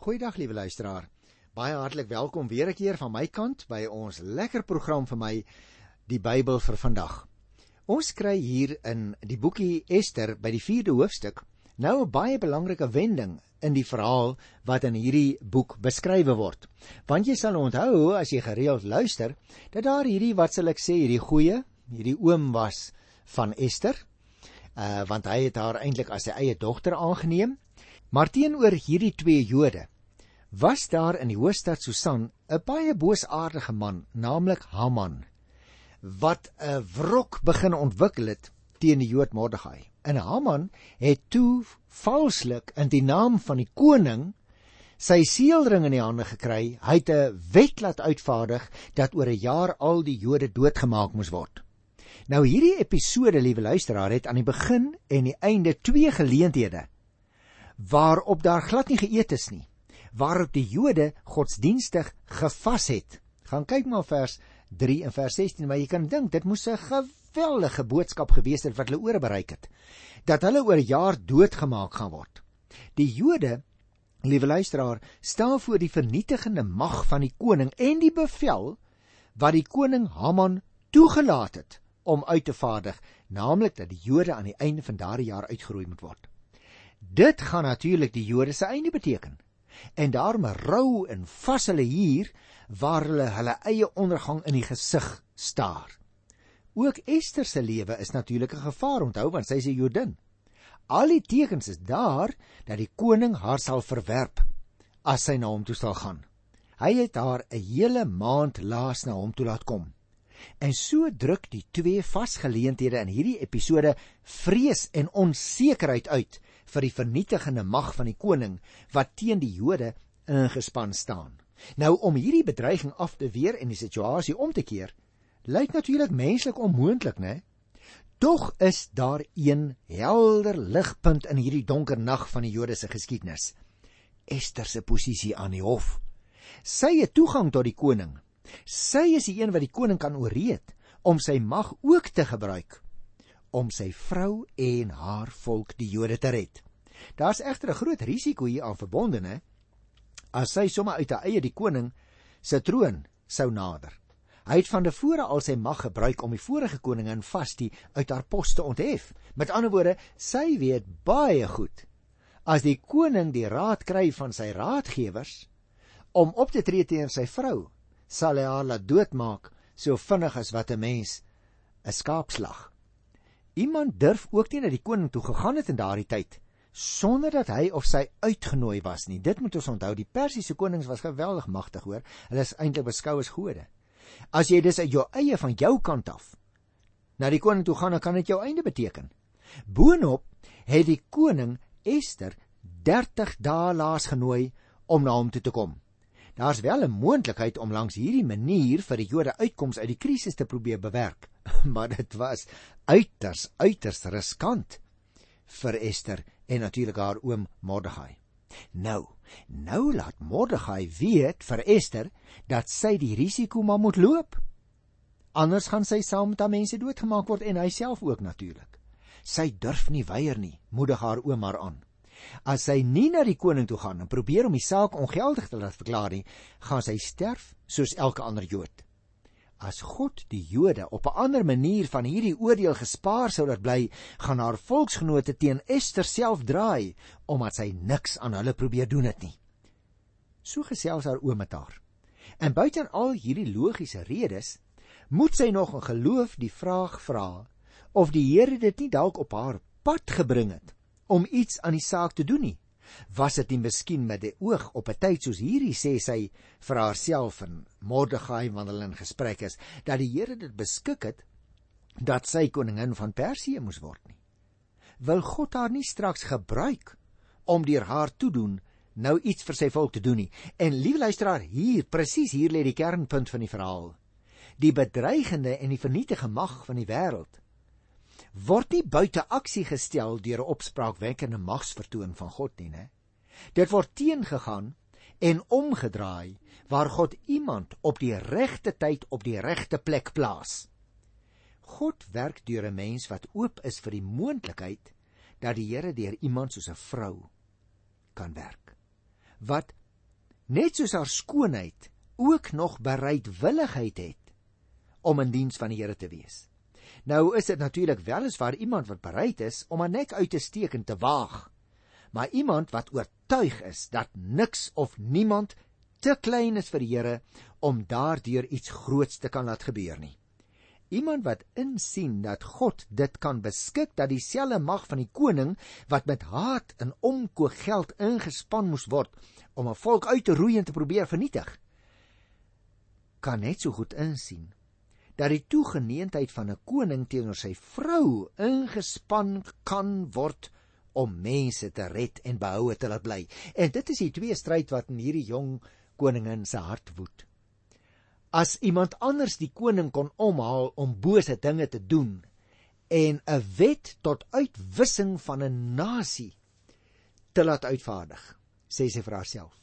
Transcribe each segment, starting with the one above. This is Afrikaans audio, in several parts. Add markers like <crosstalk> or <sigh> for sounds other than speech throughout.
Goeiedag liewe luisteraar. Baie hartlik welkom weer 'n keer van my kant by ons lekker program vir my die Bybel vir vandag. Ons kry hier in die boekie Ester by die 4de hoofstuk nou 'n baie belangrike wending in die verhaal wat in hierdie boek beskrywe word. Want jy sal onthou as jy gereeld luister dat daar hierdie wat sal ek sê hierdie goeie, hierdie oom was van Ester. Uh want hy het haar eintlik as sy eie dogter aangeneem. Maar teenoor hierdie twee Jode was daar in die hoofstad Susan 'n baie boosaardige man, naamlik Haman, wat 'n wrok begin ontwikkel het teen die Jood Mordegai. En Haman het toe valslik in die naam van die koning sy seelring in die hande gekry. Hy het 'n wet laat uitvaardig dat oor 'n jaar al die Jode doodgemaak moes word. Nou hierdie episode, liewe luisteraar, het aan die begin en die einde twee geleenthede waarop daar glad nie geëet is nie waarop die Jode godsdienstig gevas het. Gaan kyk maar vers 3 en vers 16, maar jy kan dink dit moes 'n geweldige boodskap gewees het wat hulle oor bereik het. Dat hulle oor jaar doodgemaak gaan word. Die Jode, liewe luisteraar, staan voor die vernietigende mag van die koning en die bevel wat die koning Haman toegelaat het om uit te vaardig, naamlik dat die Jode aan die einde van daardie jaar uitgeroei moet word. Dit gaan natuurlik die Jode se einde beteken en daarom rou en vas hulle hier waar hulle hulle eie ondergang in die gesig staar. Ook Ester se lewe is natuurlik 'n gevaar onthou want sy is 'n Jodin. Al die tekens is daar dat die koning haar sal verwerp as sy na hom toe sal gaan. Hy het haar 'n hele maand laas na hom toe laat kom. En so druk die twee vasgeleenthede in hierdie episode vrees en onsekerheid uit vir die vernietigende mag van die koning wat teen die Jode ingespan staan. Nou om hierdie bedreiging af te weer en die situasie om te keer, lyk natuurlik menslik onmoontlik, né? Tog is daar een helder ligpunt in hierdie donker nag van die Jode se geskiedenis. Ester se posisie aan die hof. Sy het toegang tot die koning. Sy is die een wat die koning kan ooreed om sy mag ook te gebruik om sy vrou en haar volk die Jode te red. Daar's egter 'n groot risiko hier aan verbonde, hè? As sy sommer uit haar eie die koning se troon sou nader. Hy het van tevore al sy mag gebruik om die vorige koningin Vasti uit haar pos te onthef. Met ander woorde, sy weet baie goed as die koning die raad kry van sy raadgewers om op te tree teen sy vrou, sal hy haar laat doodmaak so vinnig as wat 'n mens 'n skaapslag. Iemand durf ook nie na die koning toe gegaan het in daardie tyd sonder dat hy of sy uitgenooi was nie. Dit moet ons onthou, die Persiese konings was geweldig magtig, hoor. Hulle is eintlik beskou as gode. As jy dus uit jou eie van jou kant af na die koning toe gaan, dan kan dit jou einde beteken. Boonop het die koning Ester 30 dae laas genooi om na hom toe te kom. Daar's wel 'n moontlikheid om langs hierdie manier vir die Jode uitkoms uit die krisis te probeer bewerk, <laughs> maar dit was uiters uiters riskant vir Ester en natuurlik haar oom Mordegai. Nou, nou laat Mordegai weet vir Ester dat sy die risiko maar moet loop. Anders gaan sy saam met daai mense doodgemaak word en hy self ook natuurlik. Sy durf nie weier nie, moedig haar oom haar aan. As sy nie na die koning toe gaan en probeer om die saak ongeldig te laat verklaar nie, gaan sy sterf soos elke ander Jood. As God die Jode op 'n ander manier van hierdie oordeel gespaar sou laat bly, gaan haar volksgenote teen Ester self draai omdat sy niks aan hulle probeer doen het nie. So gesels haar oom met haar. En buiten al hierdie logiese redes, moet sy nog in geloof die vraag vra of die Here dit nie dalk op haar pad gebring het om iets aan die saak te doen nie. Was dit nie miskien met 'n oog op 'n tyd soos hierdie sê sy vir haarself en Mordegai wanneer hulle in gesprek is dat die Here dit beskik het dat sy koningin van Persië moes word nie. Wil God haar nie straks gebruik om deur haar toedoen nou iets vir sy volk te doen nie. En liewe luisteraar, hier presies hier lê die kernpunt van die verhaal. Die bedreigende en die vernietigende mag van die wêreld word nie buite aksie gestel deur 'n opspraakwekkende magsvertoon van God nie, né? Dit word teengegaan en omgedraai waar God iemand op die regte tyd op die regte plek plaas. God werk deur 'n mens wat oop is vir die moontlikheid dat die Here deur iemand soos 'n vrou kan werk. Wat net soos haar skoonheid ook nog bereidwilligheid het om in diens van die Here te wees. Nou is dit natuurlik weliswaar iemand wat bereid is om 'n nek uit te steek en te waag, maar iemand wat oortuig is dat niks of niemand te klein is vir die Here om daardeur iets groots te kan laat gebeur nie. Iemand wat insien dat God dit kan beskik dat dieselfde mag van die koning wat met haat en omkoop geld ingespan moes word om 'n volk uit te roei en te probeer vernietig, kan net so goed insien dat die toegeneentheid van 'n koning teenoor sy vrou ingespan kan word om mense te red en behoue te laat bly. En dit is die twee stryd wat in hierdie jong koningin se hart woed. As iemand anders die koning kon omhaal om bose dinge te doen en 'n wet tot uitwissing van 'n nasie te laat uitvaardig, sê sy vir haarself,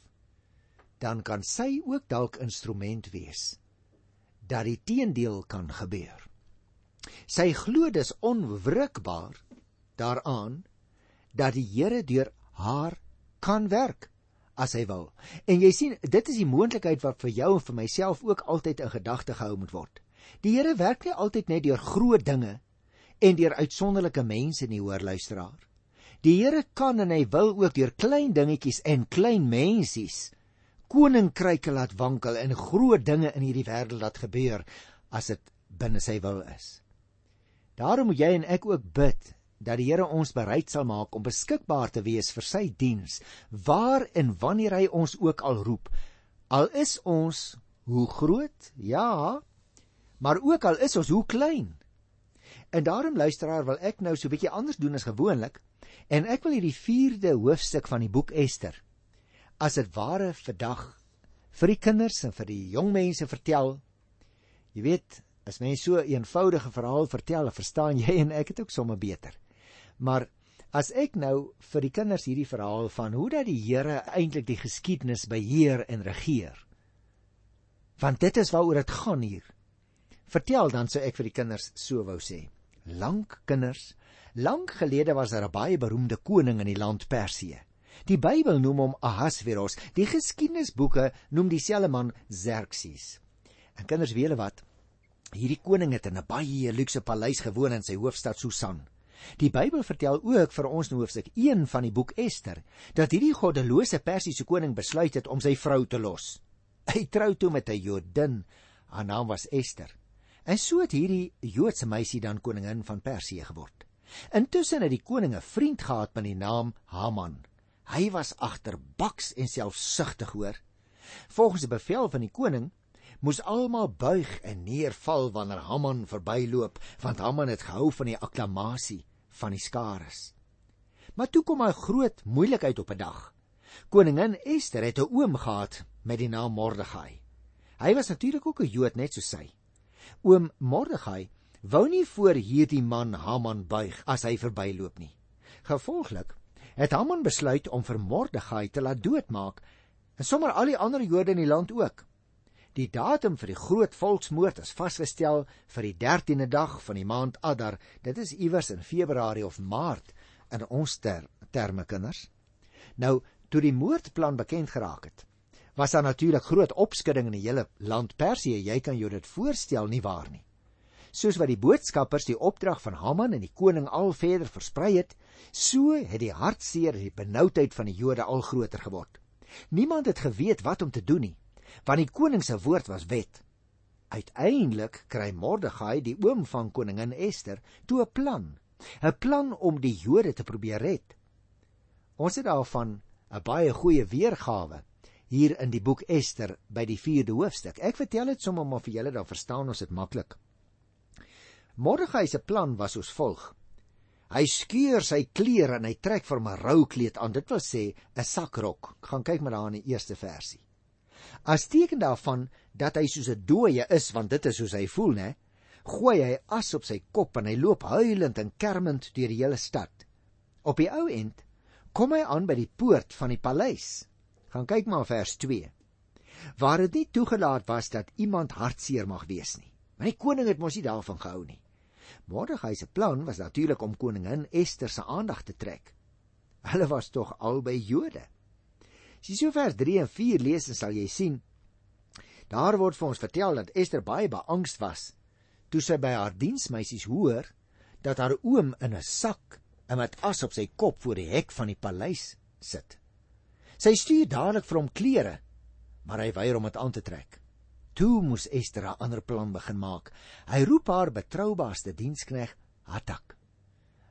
dan kan sy ook dalk instrument wees dat die teendeel kan gebeur. Sy glo dis onwrikbaar daaraan dat die Here deur haar kan werk as hy wil. En jy sien, dit is die moontlikheid wat vir jou en vir myself ook altyd in gedagte gehou moet word. Die Here werk nie altyd net deur groot dinge en deur uitsonderlike mense nie, hoor luisteraar. Die Here kan en hy wil ook deur klein dingetjies en klein mensies koninkryke laat wankel en groot dinge in hierdie wêreld laat gebeur as dit binne sy wil is. Daarom moet jy en ek ook bid dat die Here ons bereid sal maak om beskikbaar te wees vir sy diens waar en wanneer hy ons ook al roep. Al is ons hoe groot? Ja, maar ook al is ons hoe klein. En daarom luisteraar wil ek nou so 'n bietjie anders doen as gewoonlik en ek wil hierdie 4de hoofstuk van die boek Ester as dit ware vandag vir die kinders en vir die jong mense vertel. Jy weet, as mens so 'n eenvoudige verhaal vertel, verstaan jy en ek dit ook sommer beter. Maar as ek nou vir die kinders hierdie verhaal van hoe dat die Here eintlik die geskiedenis beheer en regeer. Want dit is waaroor dit gaan hier. Vertel dan sou ek vir die kinders so wou sê. Lank kinders, lank gelede was daar 'n baie beroemde koning in die land Persië. Die Bybel noem hom Ahasveros. Die geskiedenisboeke noem dieselfde man Xerxes. En kinders weet julle wat? Hierdie koning het in 'n baie luukse paleis gewoon in sy hoofstad Susan. Die Bybel vertel ook vir ons in hoofstuk 1 van die boek Ester dat hierdie goddelose Persiese koning besluit het om sy vrou te los. Hy trou toe met 'n Jodin. Haar naam was Ester. En so het hierdie Joodse meisie dan koningin van Persië geword. Intussen het die koning 'n vriend gehad met die naam Haman. Hy was agterbaks en selfsugtig hoor. Volgens die bevel van die koning moes almal buig en neerval wanneer Haman verbyloop, want Haman het gehou van die akklamasie van die skares. Maar toe kom 'n groot moeilikheid op 'n dag. Koningin Ester het 'n oom gehad met die naam Mordegai. Hy was natuurlik ook 'n Jood net soos sy. Oom Mordegai wou nie voor hierdie man Haman buig as hy verbyloop nie. Gevolglik het Haman besluit om vir Mordegai te laat doodmaak en sommer al die ander Jode in die land ook. Die datum vir die groot volksmoord is vasgestel vir die 13de dag van die maand Adar. Dit is iewers in Februarie of Maart in ons ter, terme kinders. Nou, toe die moordplan bekend geraak het, was daar natuurlik groot opskudding in die hele land Persië. Jy kan jou dit voorstel nie waar nie. Soos wat die boodskappers die opdrag van Haman en die koning al verder versprei het, So het die hartseer en die benoudheid van die Jode al groter geword. Niemand het geweet wat om te doen nie, want die koning se woord was wet. Uiteindelik kry Mordegai, die oom van koningin Ester, toe 'n plan, 'n plan om die Jode te probeer red. Ons het daarvan 'n baie goeie weergawe hier in die boek Ester by die 4de hoofstuk. Ek vertel dit sommer maar vir julle dan verstaan ons dit maklik. Mordegai se plan was soos volg: Hy skeur sy klere en hy trek vir 'n roukleed aan. Dit wil sê 'n sakrok. Gaan kyk maar daar in die eerste versie. As teken daarvan dat hy soos 'n dooie is, want dit is soos hy voel, né? Gooi hy as op sy kop en hy loop huilend en kermend deur die hele stad. Op die ou end kom hy aan by die poort van die paleis. Gaan kyk maar vers 2. Waar dit nie toegelaat was dat iemand hartseer mag wees nie. Maar die koning het mos nie daarvan gehou nie. Mordegai se plan was natuurlik om koningin Ester se aandag te trek. Hulle was tog albei Jode. As jy so vers 3 en 4 lees, dan sal jy sien daar word vir ons vertel dat Ester baie beangst was toe sy by haar diensmeisies hoor dat haar oom in 'n sak en met as op sy kop voor die hek van die paleis sit. Sy stuur dadelik vir hom klere, maar hy weier om dit aan te trek. Toe moes Ester 'n ander plan begin maak. Hy roep haar betroubaarste dienskneg Hatak.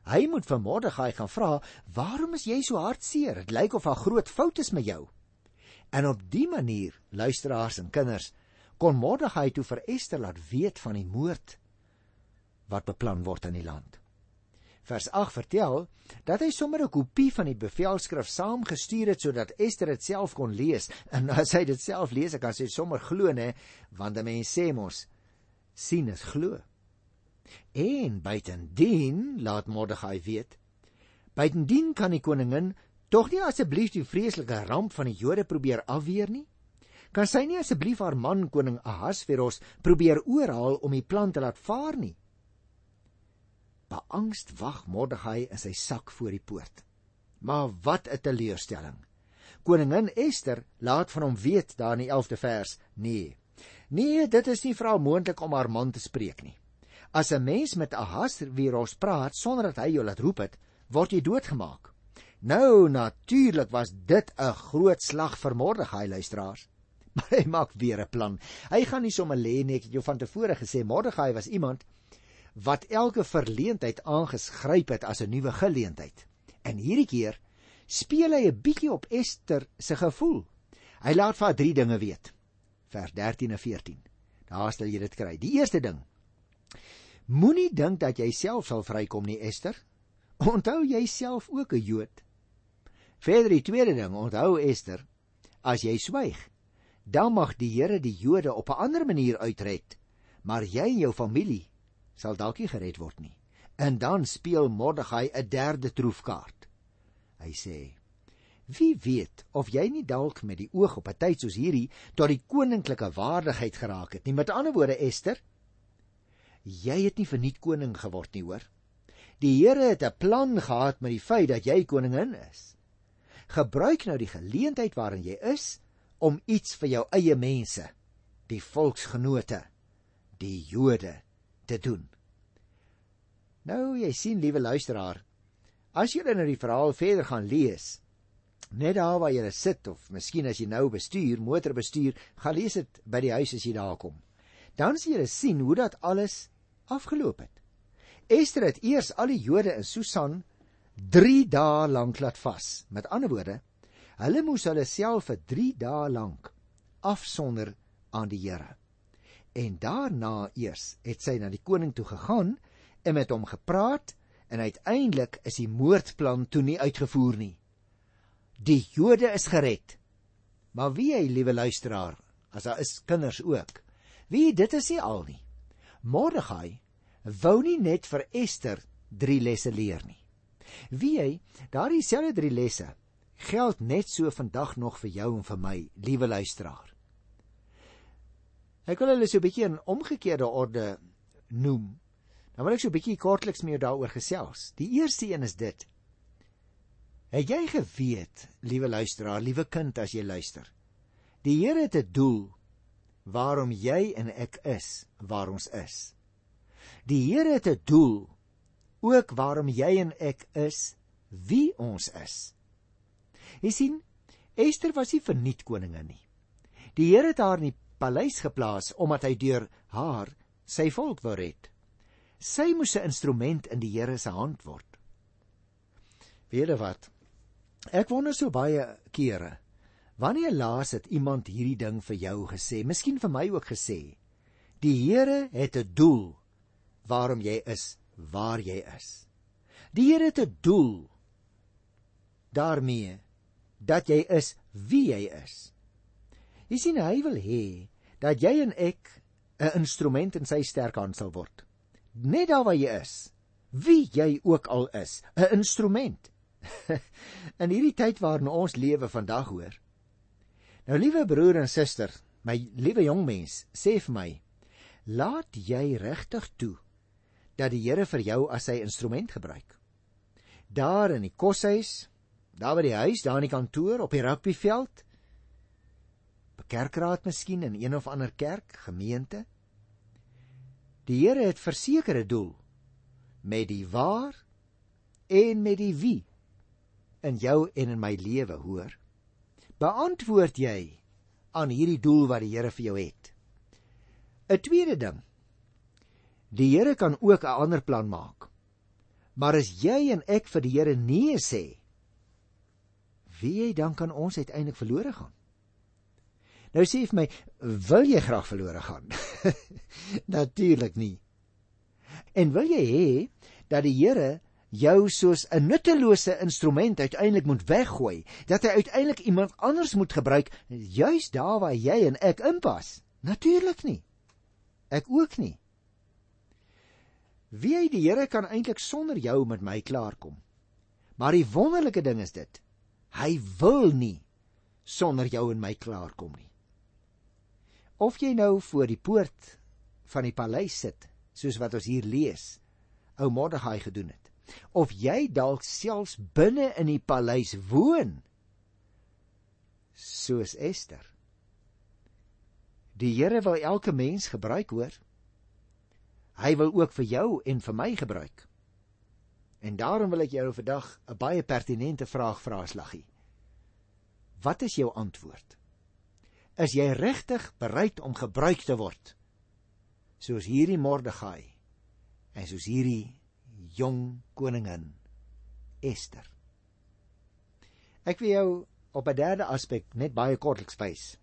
Hy moet vir Mordegai gaan vra, "Waarom is jy so hartseer? Dit lyk of 'n groot fout is met jou." En op dië manier, luisteraars en kinders, kon Mordegai toe vir Ester laat weet van die moord wat beplan word in die land. Vers 8 vertel dat hy sommer 'n kopie van die bevelskrif saamgestuur het sodat Ester dit self kon lees. <laughs> En as hy dit self lees, kan sy sommer glo nê, want 'n mens sê mos sien is glo. En buitendien laat Mordegai weet, buitendien kan die koningin tog nie asseblief die vreeslike ramp van die Jode probeer afweer nie? Kan sy nie asseblief haar man koning Ahasveros probeer oorhaal om die plan te laat vaar nie? Beangst wag Mordegai in sy sak voor die poort. Maar wat 'n teleurstelling. Koningin Ester laat van hom weet daar in die 11de vers: "Nee. Nee, dit is nie haar moontlik om haar man te spreek nie." As 'n mens met Ahasveros praat sonder dat hy jou laat roep het, word jy doodgemaak. Nou natuurlik was dit 'n groot slag vir Mordegai luisteraars. <laughs> Maar hy maak weer 'n plan. Hy gaan nie sommer lê nie, ek het jou van tevore gesê Mordegai was iemand wat elke verleentheid aangegryp het as 'n nuwe geleentheid. En hierdie keer speel hy 'n bietjie op Ester se gevoel. Hy laat vir haar drie dinge weet. Vers 13 en 14. Daar stel jy dit kry. Die eerste ding Moenie dink dat jy self sal vrykom nie, Ester. Onthou jy self ook 'n Jood. Verder die tweede ding, onthou Ester, as jy swyg, dan mag die Here die Jode op 'n ander manier uitred, maar jy en jou familie sal dalk nie gered word nie. En dan speel Mordegai 'n derde troefkaart. Hy sê: Wie weet of jy nie dalk met die oog op 'n tyd soos hierdie tot die koninklike waardigheid geraak het nie. Met ander woorde, Ester, jy het nie verniet koning geword nie, hoor. Die Here het 'n plan gehad met die feit dat jy koningin is. Gebruik nou die geleentheid waarin jy is om iets vir jou eie mense, die volksgenote, die Jode te doen. Nou jy sien liewe luisteraar, as jy nou die verhaal verder gaan lees, net daar waar jy sit of miskien as jy nou bestuur, motor bestuur, gaan lees dit by die huis as jy daar kom. Dan sien jy sien hoe dat alles afgeloop het. Ester het eers al die Jode in Susan 3 dae lank laat vas. Met ander woorde, hulle moes hulle self vir 3 dae lank afsonder aan die Here. En daarna eers het sy na die koning toe gegaan en met hom gepraat en uiteindelik is die moordplan toe nie uitgevoer nie. Die Jode is gered. Maar wie hy liewe luisteraar, as daar is kinders ook. Wie dit is nie al nie. Mordegai wou nie net vir Ester 3 lesse leer nie. Wie hy, daardie selfde 3 lesse geld net so vandag nog vir jou en vir my, liewe luisteraar. Ek wil hulle so 'n bietjie in omgekeerde orde noem. Nou wil ek so 'n bietjie kortliks jou daaroor gesels. Die eerste een is dit. Het jy geweet, liewe luisteraar, liewe kind as jy luister? Die Here het 'n doel waarom jy en ek is waar ons is. Die Here het 'n doel ook waarom jy en ek is wie ons is. Jy sien, Ester was nie verniet koningin nie. Die Here het haar in die paleis geplaas omdat hy deur haar sy volk wou red. Sy moes 'n instrument in die Here se hand word. Weet jy wat? Ek wonder so baie kere Wanneer laas het iemand hierdie ding vir jou gesê? Miskien vir my ook gesê. Die Here het 'n doel waarom jy is waar jy is. Die Here het 'n doel daarmee dat jy is wie jy is. Jy sien hy wil hê dat jy en ek 'n instrument in sy sterk hand sal word. Net daar waar jy is, wie jy ook al is, 'n instrument. <laughs> in hierdie tyd waarin ons lewe vandag hoor, Nou liewe broer en suster, my liewe jong mens, sê vir my, laat jy regtig toe dat die Here vir jou as sy instrument gebruik? Daar in die koshuis, Daar by die huis, daar in die kantoor, op die rugbyveld, kerkraad miskien in een of ander kerk, gemeente. Die Here het versekerde doel met die waar en met die wie in jou en in my lewe, hoor. Beantwoord jy aan hierdie doel wat die Here vir jou het? 'n Tweede ding. Die Here kan ook 'n ander plan maak. Maar as jy en ek vir die Here nee sê, wie jy dan kan ons uiteindelik verlore gaan? Nou sê vir my, wil jy graag verlore gaan? <laughs> Natuurlik nie. En wil jy hê dat die Here jou soos 'n nuttelose instrument uiteindelik moet weggooi, dat hy uiteindelik iemand anders moet gebruik juis daar waar jy en ek inpas? Natuurlik nie. Ek ook nie. Wie hy die Here kan eintlik sonder jou met my klaarkom. Maar die wonderlike ding is dit, hy wil nie sonder jou en my klaarkom nie. Of jy nou voor die poort van die paleis sit, soos wat ons hier lees, ou Mordegai gedoen het, of jy dalk selfs binne in die paleis woon, soos Ester. Die Here wil elke mens gebruik, hoor. Hy wil ook vir jou en vir my gebruik. En daarom wil ek jou vandag 'n baie pertinente vraag vra, Slaggie. Wat is jou antwoord? Is jy regtig bereid om gebruik te word soos hierdie Mordegai en soos hierdie jong koningin Ester. Ek wil jou op 'n derde aspek net baie kortliks wys.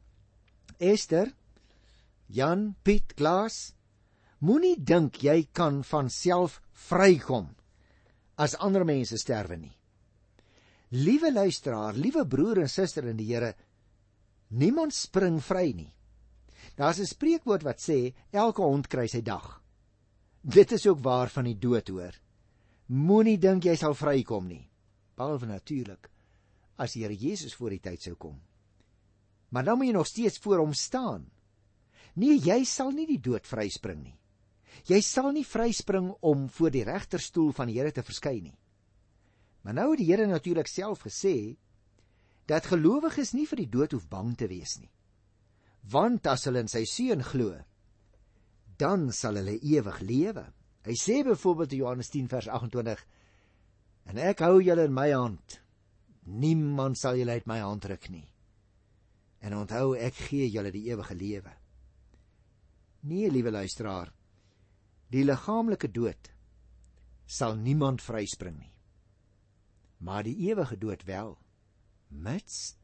Ester, Jan Piet Klaas, moenie dink jy kan van self vrykom as ander mense sterwe nie. Liewe luisteraar, liewe broer en suster in die Here, Niemand spring vry nie. Daar's 'n spreekwoord wat sê elke hond kry sy dag. Dit is ook waar van die dood hoor. Moenie dink jy sal vrykom nie. Behalwe natuurlik as die Here Jesus voor die tyd sou kom. Maar dan moet jy nog steeds voor hom staan. Nee, jy sal nie die dood vryspring nie. Jy sal nie vryspring om voor die regterstoel van die Here te verskyn nie. Maar nou het die Here natuurlik self gesê dat gelowiges nie vir die dood hoef bang te wees nie. Want as hulle in sy seun glo, dan sal hulle ewig lewe. Hy sê byvoorbeeld in Johannes 10 vers 28: En ek hou julle in my hand. Niemand sal julle uit my hand ruk nie. En onthou, ek gee julle die ewige lewe. Nee, liewe luisteraar, die liggaamlike dood sal niemand vryspring nie. Maar die ewige dood wel mits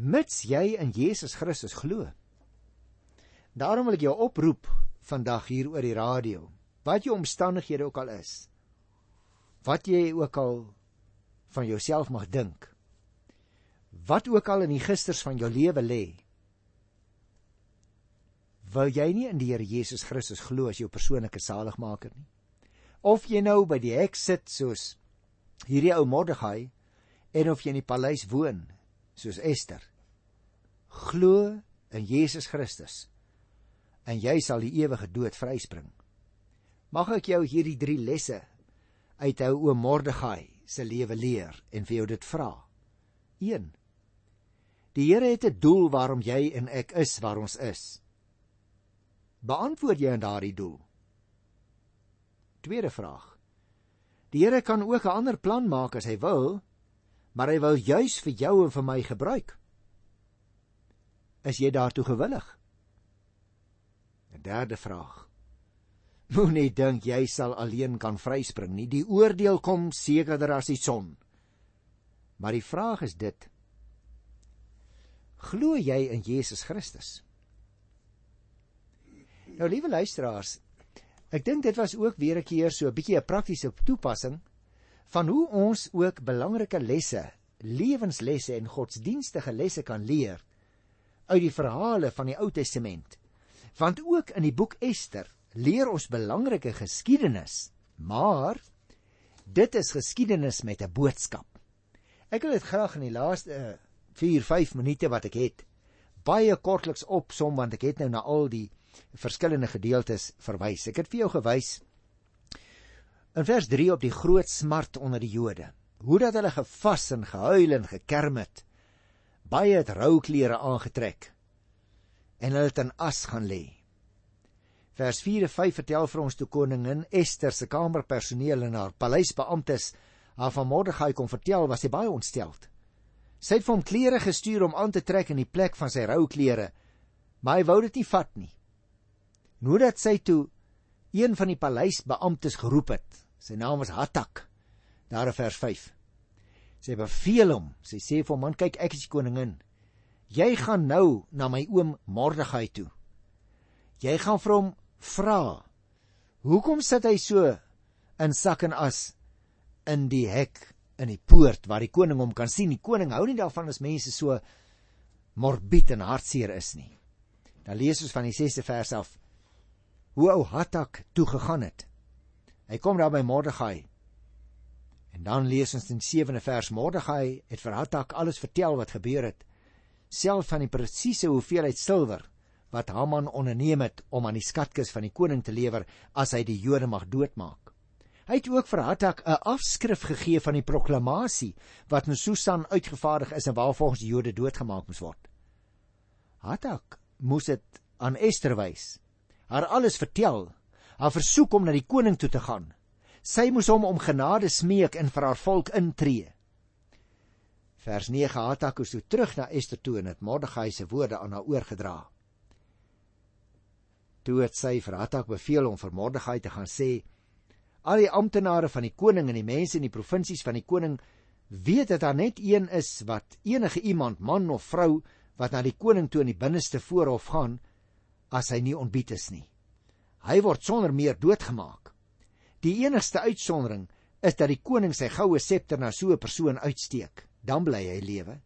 mits jy in Jesus Christus glo. Daarom wil ek jou oproep vandag hier oor die radio. Wat jou omstandighede ook al is. Wat jy ook al van jouself mag dink. Wat ook al in die gisters van jou lewe lê. Wil jy nie in die Here Jesus Christus glo as jou persoonlike saligmaker nie? Of jy nou by die hek sit soos hierdie ou Mordegai en of jy in die paleis woon soos Ester glo in Jesus Christus en jy sal die ewige dood vryspring. Mag ek jou hierdie 3 lesse uit ou oom Mordegai se lewe leer en vir jou dit vra. 1 Die Here het 'n doel waarom jy en ek is waar ons is. Beantwoord jy aan daardie doel? Tweede vraag Die Here kan ook 'n ander plan maak as hy wil maar hy wil juis vir jou en vir my gebruik. Is jy daartoe gewillig? 'n Derde vraag. Moenie dink jy sal alleen kan vryspring nie. Die oordeel kom sekerder as die son. Maar die vraag is dit: Glo jy in Jesus Christus? Nou liewe luisteraars, ek dink dit was ook weer 'n keer so 'n bietjie 'n praktiese toepassing van hoe ons ook belangrike lesse, lewenslesse en godsdienstige lesse kan leer uit die verhale van die Ou Testament. Want ook in die boek Ester leer ons belangrike geskiedenis, maar dit is geskiedenis met 'n boodskap. Ek wil dit graag in die laaste 4-5 minute wat ek het baie kortliks opsom want ek het nou na al die verskillende gedeeltes verwys. Ek het vir jou gewys In vers 3 op die groot smart onder die Jode. hoe dat hulle gevas en gehuil en gekerm het. Baie het rouklere aangetrek en hulle het in as gaan lê. Vers 4 en 5 vertel vir ons toe koningin Ester se kamerpersoneel en haar paleisbeamptes haar van Mordegai kom vertel, was sy baie ontsteld. Sy het vir hom klere gestuur om aan te trek in die plek van sy rouklere, maar hy wou dit nie vat nie. Nou dat sy toe een van die paleisbeamptes geroep het, sy naam was Hatak, daar in vers 5. Sy beveel hom, sy sê vir hom man kyk ek is die koningin. Jy gaan nou na my oom Mordegai toe. Jy gaan vir hom vra. Hoekom sit hy so in sak en as in die hek in die poort waar die koning hom kan sien? Die koning hou nie daarvan as mense so morbied en hartseer is nie. Dan lees ons van die 6ste vers af hoe ou Hatak toe gegaan het. Hy kom daar by Mordegai En dan lees ons in 7de vers Mordegai het vir Hatak alles vertel wat gebeur het, self van die presiese hoeveelheid silwer wat Haman onderneem het om aan die skatkis van die koning te lewer as hy die Jode mag doodmaak. Hy het ook vir Hatak 'n afskrif gegee van die proklamasie wat in Susan uitgevaardig is en waarvolgens die Jode doodgemaak moes word. Hatak moes dit aan Ester wys, haar alles vertel, haar versoek om na die koning toe te gaan Sy moes hom om genade smeek en vir haar volk intree. Vers 9 Hatak is toe terug na Ester toe en het Mordegai se woorde aan haar oorgedra. Toe het sy vir Hatak beveel om vir Mordegai te gaan sê: Al die amptenare van die koning en die mense in die provinsies van die koning weet dat daar net een is wat enige iemand, man of vrou, wat na die koning toe in die binneste voorhof gaan as hy nie ontbied is nie. Hy word sonder meer doodgemaak. Die enigste uitsondering is dat die koning sy goue septer na so 'n persoon uitsteek, dan bly hy lewe.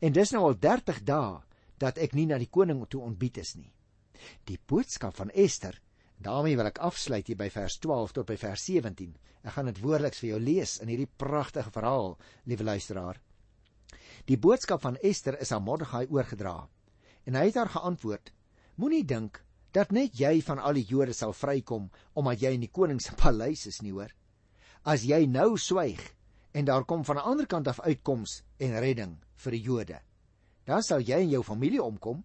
En dis nou al 30 dae dat ek nie na die koning toe ontbied is nie. Die boodskap van Ester, daarmee wil ek afsluit hier by vers 12 tot by vers 17. Ek gaan dit woordeliks vir jou lees in hierdie pragtige verhaal, liewe luisteraar. Die boodskap van Ester is aan Mordegai oorgedra. En hy het haar geantwoord: Moenie dink dat net jy van al die Jode sal vrykom omdat jy in die koning se paleis is nie hoor. As jy nou swyg en daar kom van 'n ander kant af uitkoms en redding vir die Jode, dan sal jy en jou familie omkom.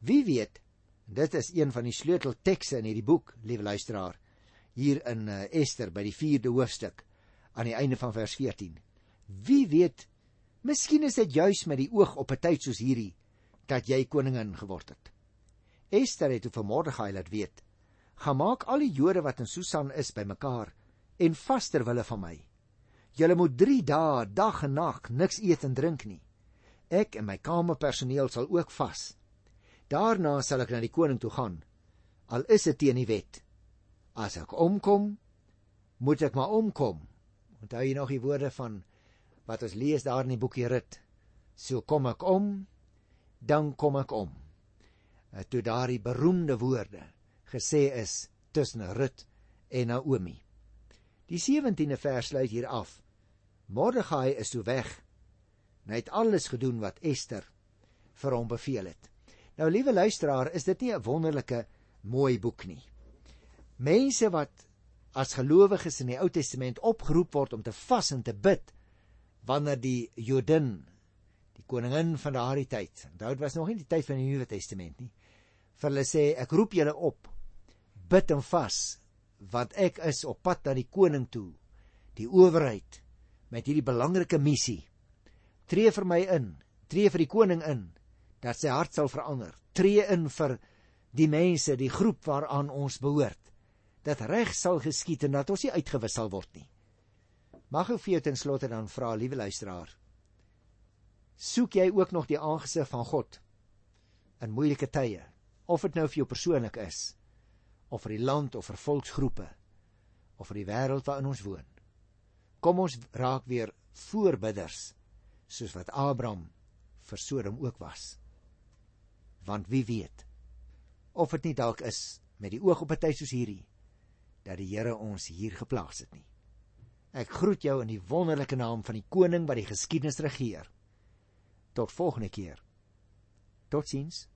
Wie weet, dit is een van die sleuteltekste in hierdie boek, liewe luisteraar, hier in uh, Ester by die 4de hoofstuk aan die einde van vers 14. Wie weet, miskien is dit juis met die oog op 'n tyd soos hierdie dat jy koningin geword het. Ester het vir Mordegai laat weet: "Gaan maak al die Jode wat in Susan is bymekaar en vas ter wille van my. Julle moet 3 dae dag en nag niks eet en drink nie. Ek en my kamerpersoneel sal ook vas. Daarna sal ek na die koning toe gaan, al is dit teen die wet. As ek omkom, moet ek maar omkom." Onthou jy nog die woorde van wat ons lees daar in die boekie Rut? So kom ek om, dan kom ek om. Eh, toe daardie beroemde woorde gesê is tussen Rut en Naomi. Die 17de vers sluit hier af. Mordegai is toe weg. Hy het alles gedoen wat Ester vir hom beveel het. Nou liewe luisteraar, is dit nie 'n wonderlike mooi boek nie. Mense wat as gelowiges in die Ou Testament opgeroep word om te vas en te bid wanneer die Jodin, die koningin van daardie tyd, onthou dit was nog nie die tyd van die Nuwe Testament nie, vir hulle sê ek roep julle op. Bid en vas want ek is op pad na die koning toe. Die owerheid met hierdie belangrike missie. Tree vir my in tree vir die koning in dat sy hart sal verander. Tree in vir die mense die groep waaraan ons behoort. Dat reg sal geskied en dat ons nie uitgewis sal word nie. Mag ek vir jou ten slotte dan vra liewe luisteraar soek jy ook nog die aangesig van God in moeilike tye of dit nou vir jou persoonlik is of vir die land of vir volksgroepe of vir die wêreld waarin ons woon. Kom ons raak weer voorbidders soos wat Abraham vir Sodom ook was. Want wie weet of dit nie dalk is met die oog op 'n tyd soos hierdie dat die Here ons hier geplaas het nie. Ek groet jou in die wonderlike naam van die koning wat die geskiedenis regeer. Tot volgende keer. Totsiens.